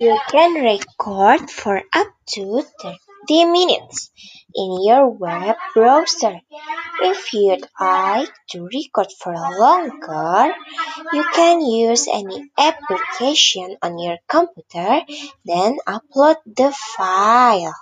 You can record for up to thirty minutes in your web browser. If you'd like to record for longer, you can use any application on your computer, then upload the file.